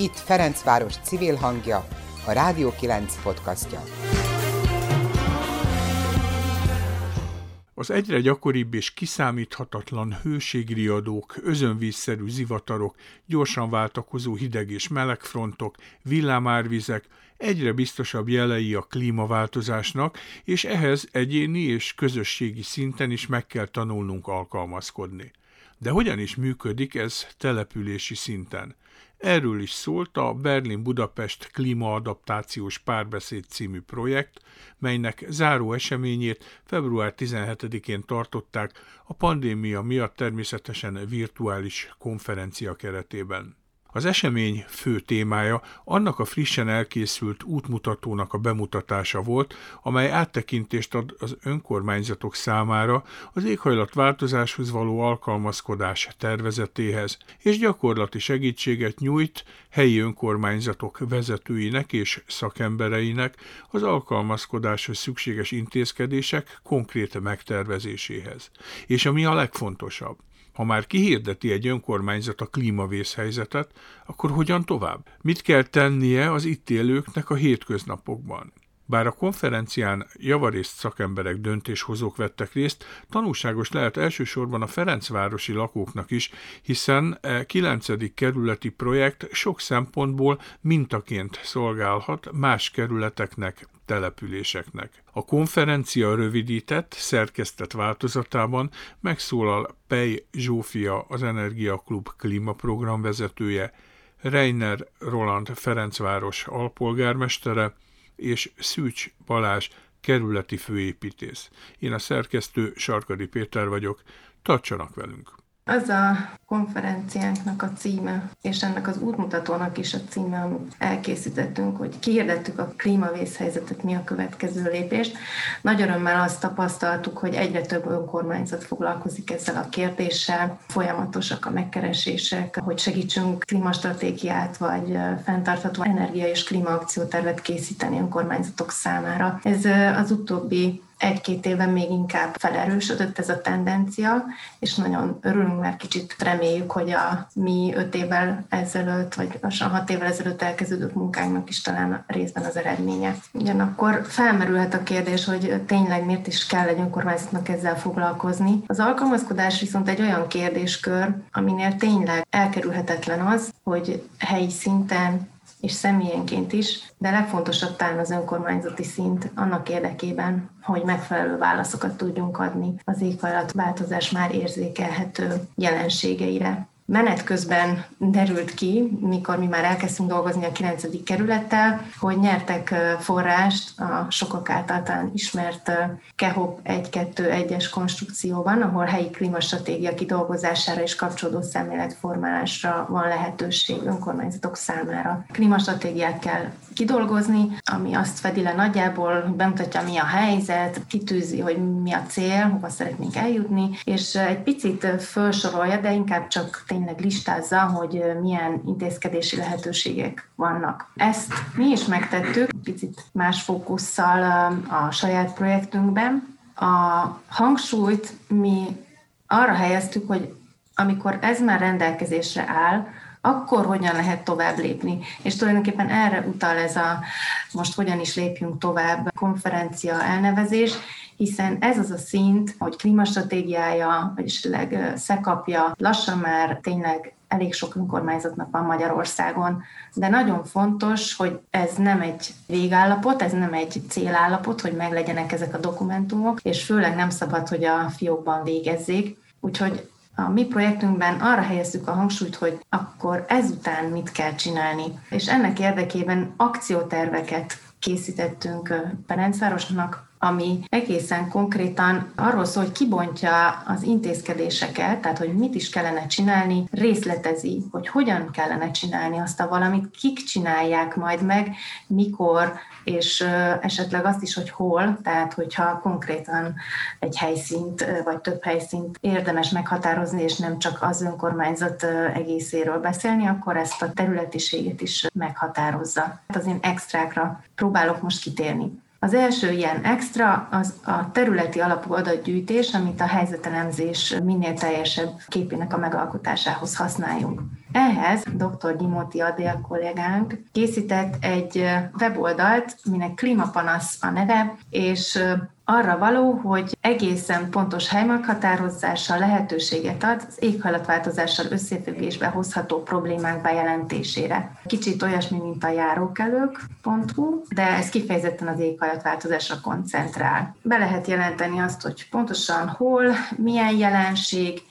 Itt Ferencváros civil hangja, a Rádió 9 podcastja. Az egyre gyakoribb és kiszámíthatatlan hőségriadók, özönvízszerű zivatarok, gyorsan váltakozó hideg és melegfrontok, villámárvizek egyre biztosabb jelei a klímaváltozásnak, és ehhez egyéni és közösségi szinten is meg kell tanulnunk alkalmazkodni. De hogyan is működik ez települési szinten? Erről is szólt a Berlin-Budapest klímaadaptációs párbeszéd című projekt, melynek záró eseményét február 17-én tartották a pandémia miatt természetesen virtuális konferencia keretében. Az esemény fő témája annak a frissen elkészült útmutatónak a bemutatása volt, amely áttekintést ad az önkormányzatok számára az éghajlatváltozáshoz való alkalmazkodás tervezetéhez, és gyakorlati segítséget nyújt helyi önkormányzatok vezetőinek és szakembereinek az alkalmazkodáshoz szükséges intézkedések konkrét megtervezéséhez. És ami a legfontosabb, ha már kihirdeti egy önkormányzat a klímavészhelyzetet, akkor hogyan tovább? Mit kell tennie az itt élőknek a hétköznapokban? Bár a konferencián javarészt szakemberek, döntéshozók vettek részt, tanulságos lehet elsősorban a Ferencvárosi lakóknak is, hiszen e 9. kerületi projekt sok szempontból mintaként szolgálhat más kerületeknek, településeknek. A konferencia rövidített, szerkesztett változatában megszólal Pej Zsófia, az Energiaklub klímaprogram vezetője, Reiner Roland Ferencváros alpolgármestere, és Szűcs Balázs kerületi főépítész. Én a szerkesztő Sarkadi Péter vagyok, tartsanak velünk! Az a konferenciánknak a címe, és ennek az útmutatónak is a címe, amit elkészítettünk, hogy kiirdettük a klímavészhelyzetet, mi a következő lépés. Nagy örömmel azt tapasztaltuk, hogy egyre több önkormányzat foglalkozik ezzel a kérdéssel, folyamatosak a megkeresések, hogy segítsünk klímastratégiát, vagy fenntartható energia és klímaakciótervet készíteni önkormányzatok számára. Ez az utóbbi egy-két évben még inkább felerősödött ez a tendencia, és nagyon örülünk, mert kicsit reméljük, hogy a mi öt évvel ezelőtt, vagy lassan hat évvel ezelőtt elkezdődött munkánknak is talán részben az eredménye. Ugyanakkor felmerülhet a kérdés, hogy tényleg miért is kell egy önkormányzatnak ezzel foglalkozni. Az alkalmazkodás viszont egy olyan kérdéskör, aminél tényleg elkerülhetetlen az, hogy helyi szinten és személyenként is, de legfontosabb talán az önkormányzati szint annak érdekében, hogy megfelelő válaszokat tudjunk adni. Az éghajlatváltozás már érzékelhető jelenségeire menet közben derült ki, mikor mi már elkezdtünk dolgozni a 9. kerülettel, hogy nyertek forrást a sokak által ismert KEHOP 1-2-1-es konstrukcióban, ahol helyi klímastratégia kidolgozására és kapcsolódó szemléletformálásra van lehetőség önkormányzatok számára. Klímastratégiát kell kidolgozni, ami azt fedi le nagyjából, bemutatja, mi a helyzet, kitűzi, hogy mi a cél, hova szeretnénk eljutni, és egy picit felsorolja, de inkább csak tényleg listázza, hogy milyen intézkedési lehetőségek vannak. Ezt mi is megtettük, picit más fókusszal a saját projektünkben. A hangsúlyt mi arra helyeztük, hogy amikor ez már rendelkezésre áll, akkor hogyan lehet tovább lépni. És tulajdonképpen erre utal ez a most hogyan is lépjünk tovább konferencia elnevezés, hiszen ez az a szint, hogy klímastratégiája, vagy esetleg szekapja, lassan már tényleg elég sok önkormányzatnak van Magyarországon, de nagyon fontos, hogy ez nem egy végállapot, ez nem egy célállapot, hogy meglegyenek ezek a dokumentumok, és főleg nem szabad, hogy a fiókban végezzék. Úgyhogy a mi projektünkben arra helyezzük a hangsúlyt, hogy akkor ezután mit kell csinálni. És ennek érdekében akcióterveket készítettünk Ferencvárosnak, ami egészen konkrétan arról szól, hogy kibontja az intézkedéseket, tehát hogy mit is kellene csinálni, részletezi, hogy hogyan kellene csinálni azt a valamit, kik csinálják majd meg, mikor, és esetleg azt is, hogy hol, tehát hogyha konkrétan egy helyszínt, vagy több helyszínt érdemes meghatározni, és nem csak az önkormányzat egészéről beszélni, akkor ezt a területiséget is meghatározza. Hát az én extrákra próbálok most kitérni. Az első ilyen extra az a területi alapú adatgyűjtés, amit a helyzetelemzés minél teljesebb képének a megalkotásához használjunk. Ehhez dr. Dimoti Adél kollégánk készített egy weboldalt, minek Klímapanasz a neve, és arra való, hogy egészen pontos helymeghatározással lehetőséget ad az éghajlatváltozással összefüggésbe hozható problémák bejelentésére. Kicsit olyasmi, mint a járókelők.hu, de ez kifejezetten az éghajlatváltozásra koncentrál. Be lehet jelenteni azt, hogy pontosan hol, milyen jelenség,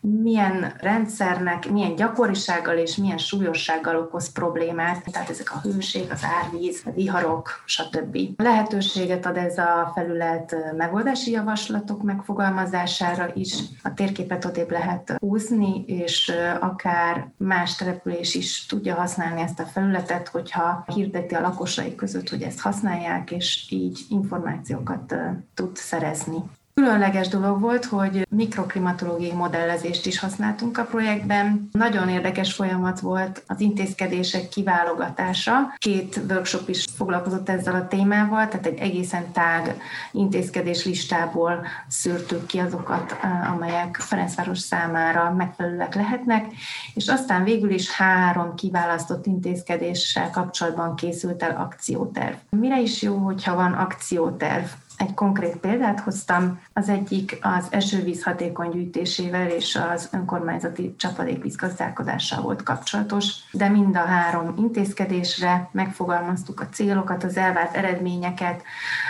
milyen rendszernek, milyen gyakorisággal és milyen súlyossággal okoz problémát, tehát ezek a hőség, az árvíz, a viharok, stb. Lehetőséget ad ez a felület megoldási javaslatok megfogalmazására is. A térképet odébb lehet húzni, és akár más település is tudja használni ezt a felületet, hogyha hirdeti a lakosai között, hogy ezt használják, és így információkat tud szerezni. Különleges dolog volt, hogy mikroklimatológiai modellezést is használtunk a projektben. Nagyon érdekes folyamat volt az intézkedések kiválogatása. Két workshop is foglalkozott ezzel a témával, tehát egy egészen tág intézkedés listából szűrtük ki azokat, amelyek Ferencváros számára megfelelőek lehetnek, és aztán végül is három kiválasztott intézkedéssel kapcsolatban készült el akcióterv. Mire is jó, hogyha van akcióterv? Egy konkrét példát hoztam, az egyik az esővíz hatékony gyűjtésével és az önkormányzati csapadékvízgazdálkodással volt kapcsolatos, de mind a három intézkedésre megfogalmaztuk a célokat, az elvárt eredményeket,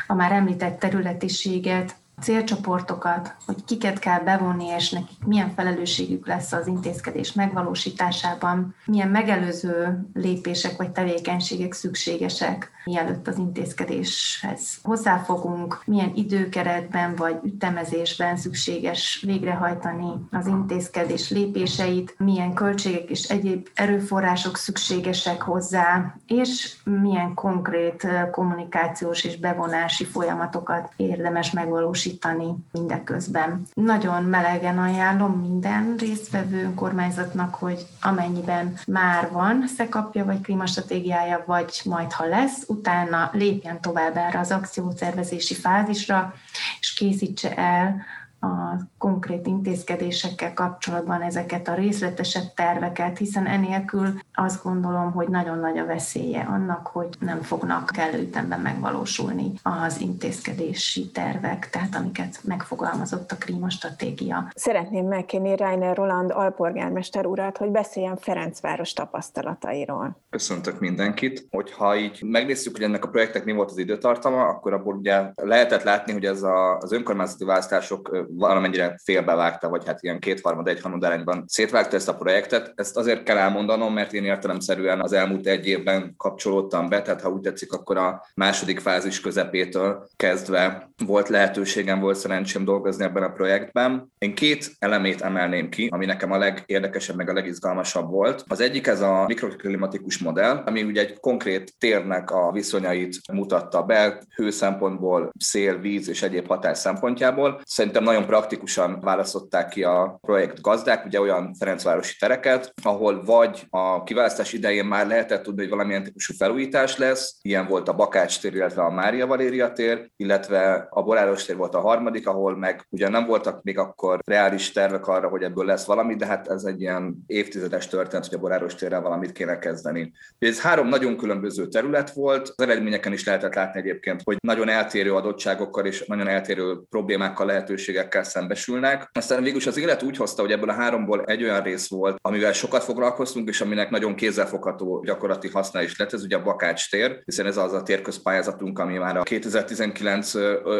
a már említett területiséget, célcsoportokat, hogy kiket kell bevonni, és nekik milyen felelősségük lesz az intézkedés megvalósításában, milyen megelőző lépések vagy tevékenységek szükségesek, mielőtt az intézkedéshez hozzáfogunk, milyen időkeretben vagy ütemezésben szükséges végrehajtani az intézkedés lépéseit, milyen költségek és egyéb erőforrások szükségesek hozzá, és milyen konkrét kommunikációs és bevonási folyamatokat érdemes megvalósítani biztosítani mindeközben. Nagyon melegen ajánlom minden résztvevő önkormányzatnak, hogy amennyiben már van szekapja vagy klímastratégiája, vagy majd ha lesz, utána lépjen tovább erre az akciószervezési fázisra, és készítse el a konkrét intézkedésekkel kapcsolatban ezeket a részletesebb terveket, hiszen enélkül azt gondolom, hogy nagyon nagy a veszélye annak, hogy nem fognak kellő ütemben megvalósulni az intézkedési tervek, tehát amiket megfogalmazott a klímastratégia. Szeretném megkérni Reiner Roland alpolgármester urat, hogy beszéljen Ferencváros tapasztalatairól. Köszöntök mindenkit. Hogyha így megnézzük, hogy ennek a projektnek mi volt az időtartama, akkor abból ugye lehetett látni, hogy ez a, az önkormányzati választások valamennyire félbevágta, vagy hát ilyen kétharmad, egyharmad arányban szétvágta ezt a projektet. Ezt azért kell elmondanom, mert én értelemszerűen az elmúlt egy évben kapcsolódtam be, tehát ha úgy tetszik, akkor a második fázis közepétől kezdve volt lehetőségem, volt szerencsém dolgozni ebben a projektben. Én két elemét emelném ki, ami nekem a legérdekesebb, meg a legizgalmasabb volt. Az egyik ez a mikroklimatikus modell, ami ugye egy konkrét térnek a viszonyait mutatta be, hő szempontból, szél, víz és egyéb hatás szempontjából. Szerintem nagyon nagyon praktikusan választották ki a projekt gazdák, ugye olyan Ferencvárosi tereket, ahol vagy a kiválasztás idején már lehetett tudni, hogy valamilyen típusú felújítás lesz, ilyen volt a Bakács tér, illetve a Mária Valéria tér, illetve a Boráros tér volt a harmadik, ahol meg ugye nem voltak még akkor reális tervek arra, hogy ebből lesz valami, de hát ez egy ilyen évtizedes történet, hogy a Boráros térrel valamit kéne kezdeni. Ez három nagyon különböző terület volt, az eredményeken is lehetett látni egyébként, hogy nagyon eltérő adottságokkal és nagyon eltérő problémákkal, lehetőségekkel problémákkal szembesülnek. Aztán végül az élet úgy hozta, hogy ebből a háromból egy olyan rész volt, amivel sokat foglalkoztunk, és aminek nagyon kézzelfogható gyakorlati haszna is lett, ez ugye a Bakács tér, hiszen ez az a térközpályázatunk, ami már a 2019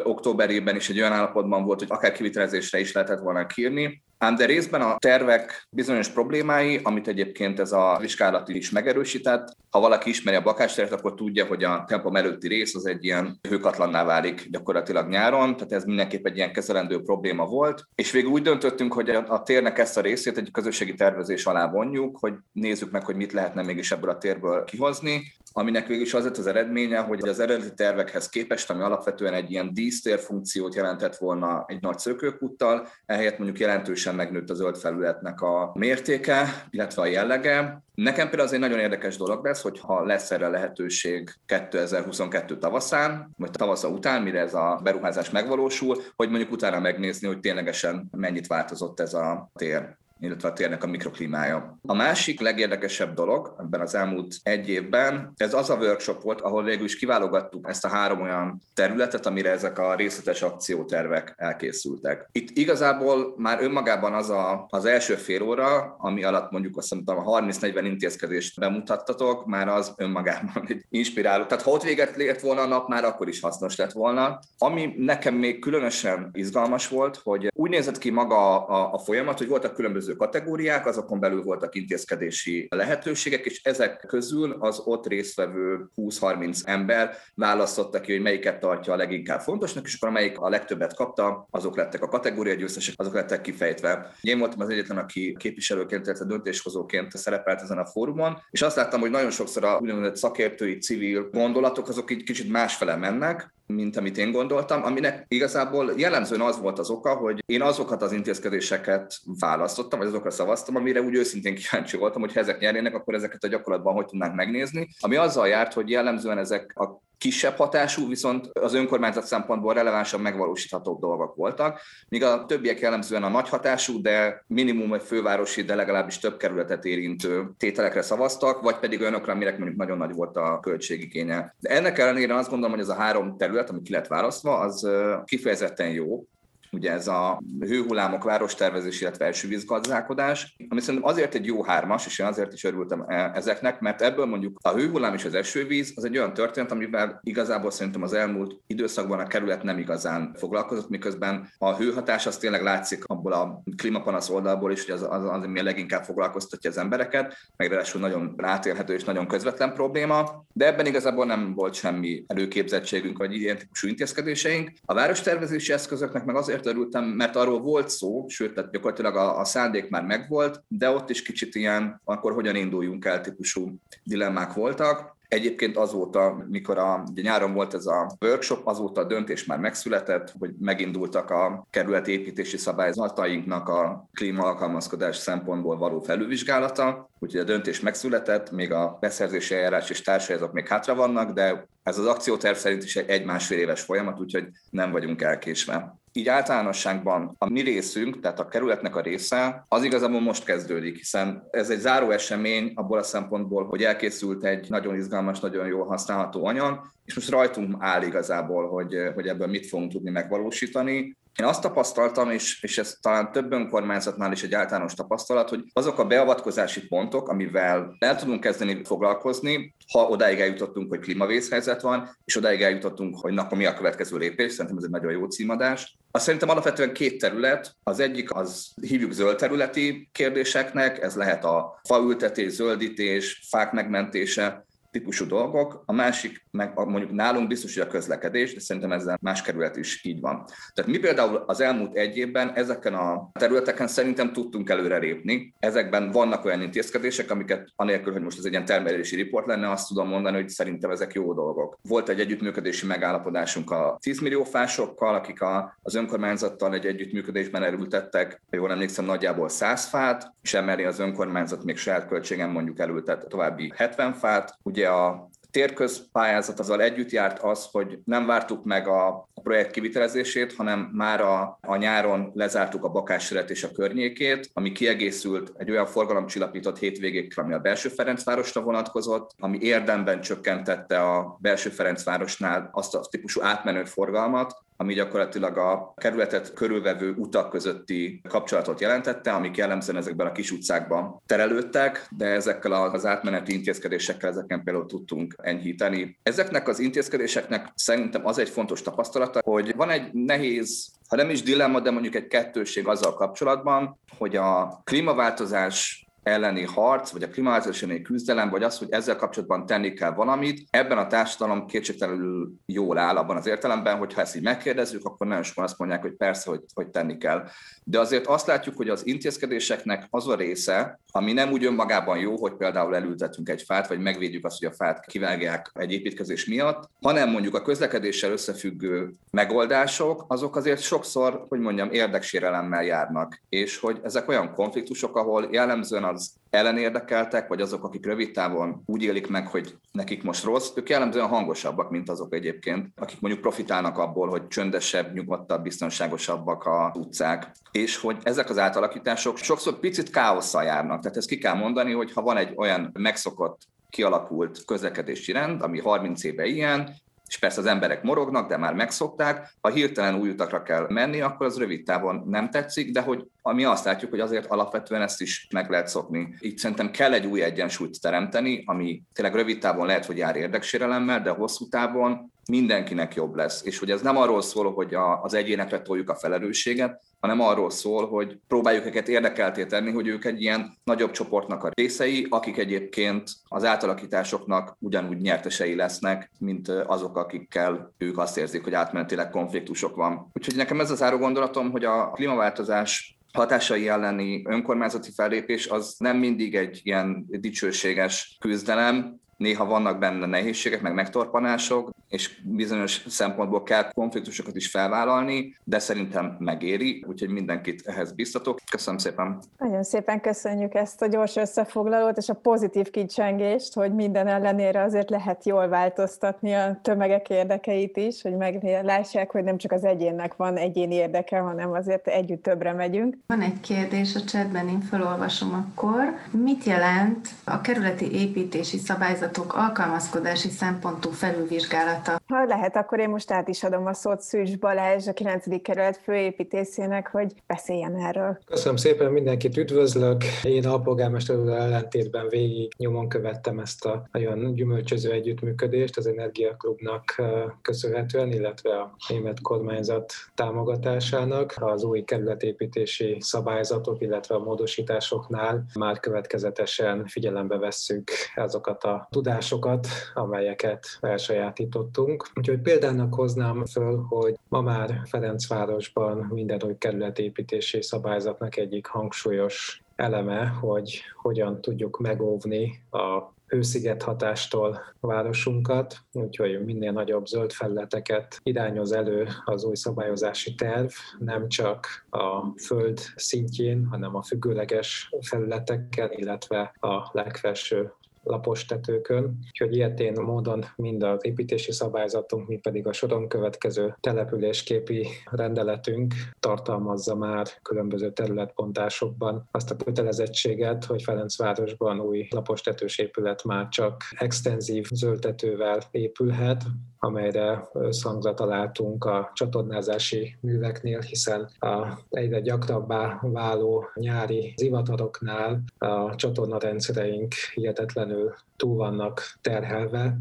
októberében is egy olyan állapotban volt, hogy akár kivitelezésre is lehetett volna kírni. Ám de részben a tervek bizonyos problémái, amit egyébként ez a vizsgálat is megerősített. Ha valaki ismeri a bakásteret, akkor tudja, hogy a templom előtti rész az egy ilyen hőkatlanná válik gyakorlatilag nyáron, tehát ez mindenképp egy ilyen kezelendő probléma volt. És végül úgy döntöttünk, hogy a térnek ezt a részét egy közösségi tervezés alá vonjuk, hogy nézzük meg, hogy mit lehetne mégis ebből a térből kihozni. aminek végül is az lett az eredménye, hogy az eredeti tervekhez képest, ami alapvetően egy ilyen dísztér funkciót jelentett volna egy nagy szökőkuttal, ehelyett mondjuk jelentősen megnőtt a zöld felületnek a mértéke, illetve a jellege. Nekem például az egy nagyon érdekes dolog lesz, hogyha lesz erre lehetőség 2022 tavaszán, vagy tavasza után, mire ez a beruházás megvalósul, hogy mondjuk utána megnézni, hogy ténylegesen mennyit változott ez a tér illetve a térnek a mikroklímája. A másik legérdekesebb dolog ebben az elmúlt egy évben, ez az a workshop volt, ahol végül is kiválogattuk ezt a három olyan területet, amire ezek a részletes akciótervek elkészültek. Itt igazából már önmagában az a, az első fél óra, ami alatt mondjuk azt mondtam, a 30-40 intézkedést bemutattatok, már az önmagában egy inspiráló. Tehát ha ott véget lért volna a nap, már akkor is hasznos lett volna. Ami nekem még különösen izgalmas volt, hogy úgy nézett ki maga a, a folyamat, hogy voltak különböző különböző kategóriák, azokon belül voltak intézkedési lehetőségek, és ezek közül az ott résztvevő 20-30 ember választotta ki, hogy melyiket tartja a leginkább fontosnak, és akkor amelyik a legtöbbet kapta, azok lettek a kategória győztesek, azok lettek kifejtve. Én voltam az egyetlen, aki képviselőként, illetve döntéshozóként szerepelt ezen a fórumon, és azt láttam, hogy nagyon sokszor a úgynevezett szakértői civil gondolatok, azok így kicsit másfele mennek, mint amit én gondoltam, aminek igazából jellemzően az volt az oka, hogy én azokat az intézkedéseket választottam, vagy azokra szavaztam, amire úgy őszintén kíváncsi voltam, hogy ha ezek nyernének, akkor ezeket a gyakorlatban hogy tudnánk megnézni, ami azzal járt, hogy jellemzően ezek a kisebb hatású, viszont az önkormányzat szempontból relevánsabb megvalósítható dolgok voltak, míg a többiek jellemzően a nagy hatású, de minimum egy fővárosi, de legalábbis több kerületet érintő tételekre szavaztak, vagy pedig olyanokra, amire mondjuk nagyon nagy volt a költségigénye. De ennek ellenére azt gondolom, hogy ez a három terület, ami ki lett választva, az kifejezetten jó, ugye ez a hőhullámok várostervezés, illetve esővízgazdálkodás, ami szerintem azért egy jó hármas, és én azért is örültem e- ezeknek, mert ebből mondjuk a hőhullám és az esővíz az egy olyan történet, amivel igazából szerintem az elmúlt időszakban a kerület nem igazán foglalkozott, miközben a hőhatás az tényleg látszik abból a klímapanasz oldalból is, hogy az, az, az ami leginkább foglalkoztatja az embereket, meg nagyon átélhető és nagyon közvetlen probléma, de ebben igazából nem volt semmi előképzettségünk vagy ilyen típusú intézkedéseink. A várostervezési eszközöknek meg azért azért örültem, mert arról volt szó, sőt, tehát gyakorlatilag a, a szándék már megvolt, de ott is kicsit ilyen, akkor hogyan induljunk el típusú dilemmák voltak. Egyébként azóta, mikor a, ugye nyáron volt ez a workshop, azóta a döntés már megszületett, hogy megindultak a kerületi építési szabályzatainknak a klímaalkalmazkodás szempontból való felülvizsgálata, úgyhogy a döntés megszületett, még a beszerzési eljárás és társai azok még hátra vannak, de ez az akcióterv szerint is egy másfél éves folyamat, úgyhogy nem vagyunk elkésve így általánosságban a mi részünk, tehát a kerületnek a része, az igazából most kezdődik, hiszen ez egy záró esemény abból a szempontból, hogy elkészült egy nagyon izgalmas, nagyon jól használható anyag, és most rajtunk áll igazából, hogy, hogy ebből mit fogunk tudni megvalósítani. Én azt tapasztaltam, és, és ez talán több önkormányzatnál is egy általános tapasztalat, hogy azok a beavatkozási pontok, amivel el tudunk kezdeni foglalkozni, ha odáig eljutottunk, hogy klímavészhelyzet van, és odáig eljutottunk, hogy na, mi a következő lépés, szerintem ez egy nagyon jó címadás. Azt szerintem alapvetően két terület. Az egyik az hívjuk zöld területi kérdéseknek, ez lehet a faültetés, zöldítés, fák megmentése, típusú dolgok, a másik meg mondjuk nálunk biztos, hogy a közlekedés, de szerintem ezzel más kerület is így van. Tehát mi például az elmúlt egy évben ezeken a területeken szerintem tudtunk előrelépni. Ezekben vannak olyan intézkedések, amiket anélkül, hogy most ez egy ilyen termelési riport lenne, azt tudom mondani, hogy szerintem ezek jó dolgok. Volt egy együttműködési megállapodásunk a 10 millió fásokkal, akik a, az önkormányzattal egy együttműködésben erültettek, jól emlékszem, nagyjából 100 fát, és emellé az önkormányzat még saját költségen mondjuk elültett további 70 fát. Ugye a térközpályázat azzal együtt járt az, hogy nem vártuk meg a projekt kivitelezését, hanem már a, a nyáron lezártuk a Bakásseret és a környékét, ami kiegészült egy olyan forgalomcsillapított hétvégékre, ami a belső Ferencvárosra vonatkozott, ami érdemben csökkentette a belső Ferencvárosnál azt a típusú átmenő forgalmat, ami gyakorlatilag a kerületet körülvevő utak közötti kapcsolatot jelentette, amik jellemzően ezekben a kis utcákban terelődtek, de ezekkel az átmeneti intézkedésekkel ezeken például tudtunk enyhíteni. Ezeknek az intézkedéseknek szerintem az egy fontos tapasztalata, hogy van egy nehéz ha nem is dilemma, de mondjuk egy kettőség azzal kapcsolatban, hogy a klímaváltozás elleni harc, vagy a klímaváltozás elleni küzdelem, vagy az, hogy ezzel kapcsolatban tenni kell valamit, ebben a társadalom kétségtelenül jól áll abban az értelemben, hogy ha ezt így megkérdezzük, akkor nagyon sokan azt mondják, hogy persze, hogy, hogy tenni kell. De azért azt látjuk, hogy az intézkedéseknek az a része, ami nem úgy önmagában jó, hogy például elültetünk egy fát, vagy megvédjük azt, hogy a fát kivágják egy építkezés miatt, hanem mondjuk a közlekedéssel összefüggő megoldások, azok azért sokszor, hogy mondjam, érdeksérelemmel járnak, és hogy ezek olyan konfliktusok, ahol jellemzően az ellenérdekeltek, vagy azok, akik rövid távon úgy élik meg, hogy nekik most rossz, ők jellemzően hangosabbak, mint azok egyébként, akik mondjuk profitálnak abból, hogy csöndesebb, nyugodtabb, biztonságosabbak a utcák. És hogy ezek az átalakítások sokszor picit káosszal járnak. Tehát ezt ki kell mondani, hogy ha van egy olyan megszokott kialakult közlekedési rend, ami 30 éve ilyen, és persze az emberek morognak, de már megszokták, ha hirtelen új utakra kell menni, akkor az rövid távon nem tetszik, de hogy mi azt látjuk, hogy azért alapvetően ezt is meg lehet szokni. Így szerintem kell egy új egyensúlyt teremteni, ami tényleg rövid távon lehet, hogy jár érdeksérelemmel, de hosszú távon mindenkinek jobb lesz. És hogy ez nem arról szól, hogy a, az egyénekre toljuk a felelősséget, hanem arról szól, hogy próbáljuk őket érdekelté tenni, hogy ők egy ilyen nagyobb csoportnak a részei, akik egyébként az átalakításoknak ugyanúgy nyertesei lesznek, mint azok, akikkel ők azt érzik, hogy átmenetileg konfliktusok van. Úgyhogy nekem ez az áró gondolatom, hogy a klímaváltozás hatásai elleni önkormányzati fellépés az nem mindig egy ilyen dicsőséges küzdelem, néha vannak benne nehézségek, meg megtorpanások, és bizonyos szempontból kell konfliktusokat is felvállalni, de szerintem megéri, úgyhogy mindenkit ehhez biztatok. Köszönöm szépen! Nagyon szépen köszönjük ezt a gyors összefoglalót és a pozitív kicsengést, hogy minden ellenére azért lehet jól változtatni a tömegek érdekeit is, hogy meglássák, hogy nem csak az egyénnek van egyéni érdeke, hanem azért együtt többre megyünk. Van egy kérdés a chatben, én felolvasom akkor. Mit jelent a kerületi építési szabályzatok alkalmazkodási szempontú felülvizsgálat feladata. Ha lehet, akkor én most át is adom a szót Szűcs Balázs, a 9. kerület főépítészének, hogy beszéljen erről. Köszönöm szépen, mindenkit üdvözlök. Én a polgármester ellentétben végig nyomon követtem ezt a nagyon gyümölcsöző együttműködést az Energiaklubnak köszönhetően, illetve a német kormányzat támogatásának. Az új kerületépítési szabályzatok, illetve a módosításoknál már következetesen figyelembe vesszük azokat a tudásokat, amelyeket elsajátított hallottunk. Úgyhogy példának hoznám föl, hogy ma már Ferencvárosban minden új kerületépítési szabályzatnak egyik hangsúlyos eleme, hogy hogyan tudjuk megóvni a hősziget hatástól a városunkat, úgyhogy minél nagyobb zöld felületeket irányoz elő az új szabályozási terv, nem csak a föld szintjén, hanem a függőleges felületekkel, illetve a legfelső lapos tetőkön, úgyhogy ilyetén módon mind az építési szabályzatunk, mind pedig a soron következő településképi rendeletünk tartalmazza már különböző területpontásokban azt a kötelezettséget, hogy Ferencvárosban új lapos tetős épület már csak extenzív zöldtetővel épülhet, amelyre összhangzat találtunk a csatornázási műveknél, hiszen a egyre gyakrabbá váló nyári zivataroknál a csatornarendszereink hihetetlenül túl vannak terhelve,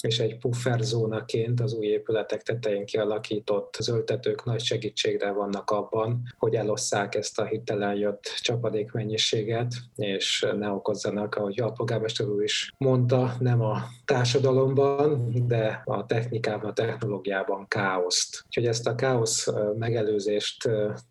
és egy pufferzónaként az új épületek tetején kialakított zöldtetők nagy segítségre vannak abban, hogy elosszák ezt a hitelen jött csapadékmennyiséget, és ne okozzanak, ahogy a polgármester úr is mondta, nem a társadalomban, de a technikában, a technológiában káoszt. Úgyhogy ezt a káosz megelőzést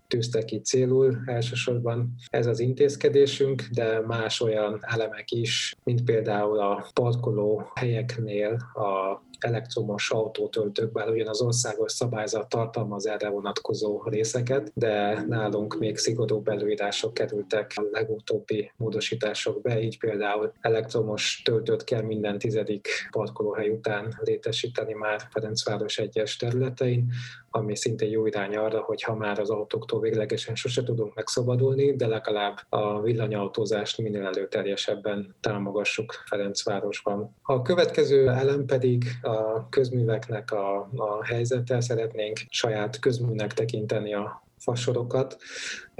tűzte ki célul elsősorban ez az intézkedésünk, de más olyan elemek is, mint például a parkoló helyeknél a elektromos autótöltők, bár ugyan az országos szabályzat tartalmaz erre vonatkozó részeket, de nálunk még szigorúbb előírások kerültek a legutóbbi módosítások be, így például elektromos töltőt kell minden tizedik parkolóhely után létesíteni már Ferencváros egyes területein, ami szintén jó irány arra, hogy ha már az autóktól véglegesen sose tudunk megszabadulni, de legalább a villanyautózást minél előterjesebben támogassuk Ferencvárosban. A következő elem pedig a közműveknek a, a helyzete. Szeretnénk saját közműnek tekinteni a fasorokat,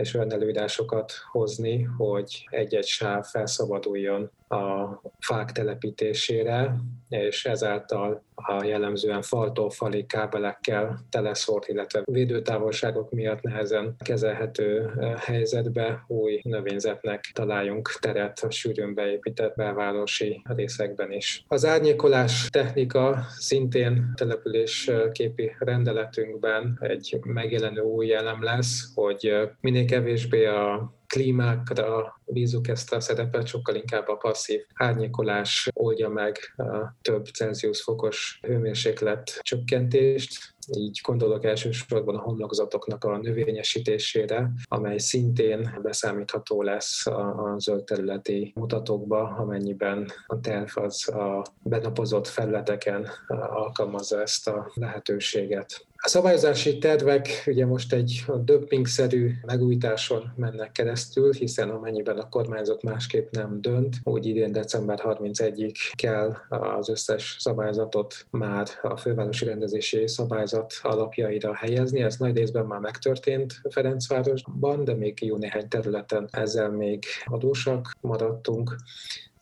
és olyan előírásokat hozni, hogy egy-egy sáv felszabaduljon a fák telepítésére, és ezáltal a jellemzően faltól fali kábelekkel teleszórt, illetve védőtávolságok miatt nehezen kezelhető helyzetbe új növényzetnek találjunk teret a sűrűn beépített belvárosi részekben is. Az árnyékolás technika szintén településképi rendeletünkben egy megjelenő új elem lesz, hogy minél kevésbé a klímákra bízunk ezt a szerepet, sokkal inkább a passzív árnyékolás oldja meg a több Celsius fokos hőmérséklet csökkentést, így gondolok elsősorban a homlokzatoknak a növényesítésére, amely szintén beszámítható lesz a, a zöld területi mutatókba, amennyiben a terv az a benapozott felületeken alkalmazza ezt a lehetőséget. A szabályozási tervek ugye most egy dömpingszerű megújításon mennek keresztül, hiszen amennyiben a kormányzat másképp nem dönt, úgy idén december 31-ig kell az összes szabályzatot már a fővárosi rendezési szabályzat alapjaira helyezni. Ez nagy részben már megtörtént Ferencvárosban, de még jó néhány területen ezzel még adósak maradtunk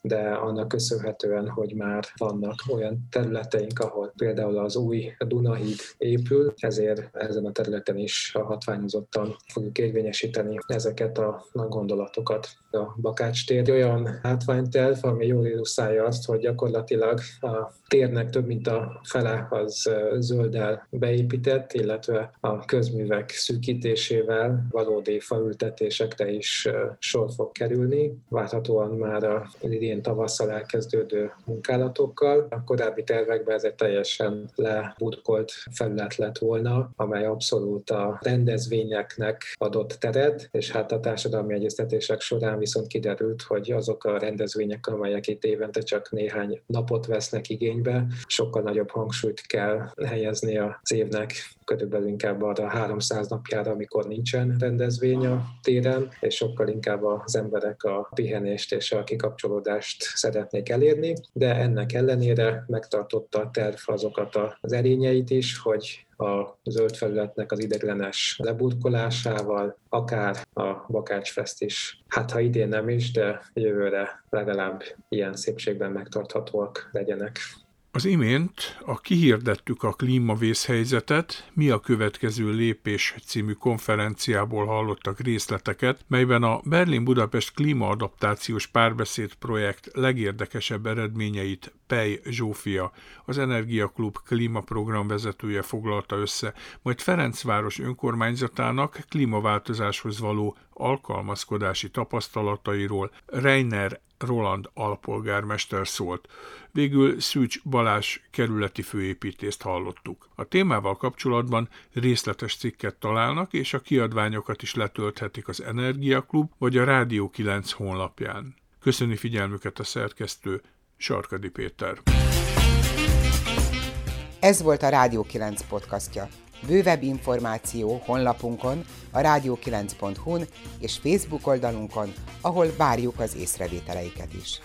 de annak köszönhetően, hogy már vannak olyan területeink, ahol például az új Dunahíd épül, ezért ezen a területen is hatványozottan fogjuk érvényesíteni ezeket a gondolatokat. A Bakács tér olyan hátványtelv, ami jól illusztrálja azt, hogy gyakorlatilag a térnek több mint a fele az zölddel beépített, illetve a közművek szűkítésével valódi faültetésekre is sor fog kerülni. Várhatóan már a idén tavasszal elkezdődő munkálatokkal. A korábbi tervekben ez egy teljesen lebudkolt felület lett volna, amely abszolút a rendezvényeknek adott teret, és hát a társadalmi egyeztetések során viszont kiderült, hogy azok a rendezvények, amelyek itt évente csak néhány napot vesznek igény, igénybe. Sokkal nagyobb hangsúlyt kell helyezni az évnek körülbelül inkább arra 300 napjára, amikor nincsen rendezvény a téren, és sokkal inkább az emberek a pihenést és a kikapcsolódást szeretnék elérni, de ennek ellenére megtartotta a terv azokat az erényeit is, hogy a zöld felületnek az ideiglenes leburkolásával, akár a Bakácsfest is, hát ha idén nem is, de jövőre legalább ilyen szépségben megtarthatóak legyenek. Az imént a Kihirdettük a klímavészhelyzetet, mi a következő lépés című konferenciából hallottak részleteket, melyben a Berlin-Budapest klímaadaptációs párbeszéd projekt legérdekesebb eredményeit Pej Zsófia, az Energiaklub klímaprogram vezetője foglalta össze, majd Ferencváros önkormányzatának klímaváltozáshoz való alkalmazkodási tapasztalatairól Reiner Roland alpolgármester szólt. Végül Szűcs Balás kerületi főépítést hallottuk. A témával kapcsolatban részletes cikket találnak, és a kiadványokat is letölthetik az Energiaklub vagy a Rádió 9 honlapján. Köszöni figyelmüket a szerkesztő Sarkadi Péter. Ez volt a Rádió 9 podcastja. Bővebb információ honlapunkon, a rádió9.hu-n és Facebook oldalunkon, ahol várjuk az észrevételeiket is.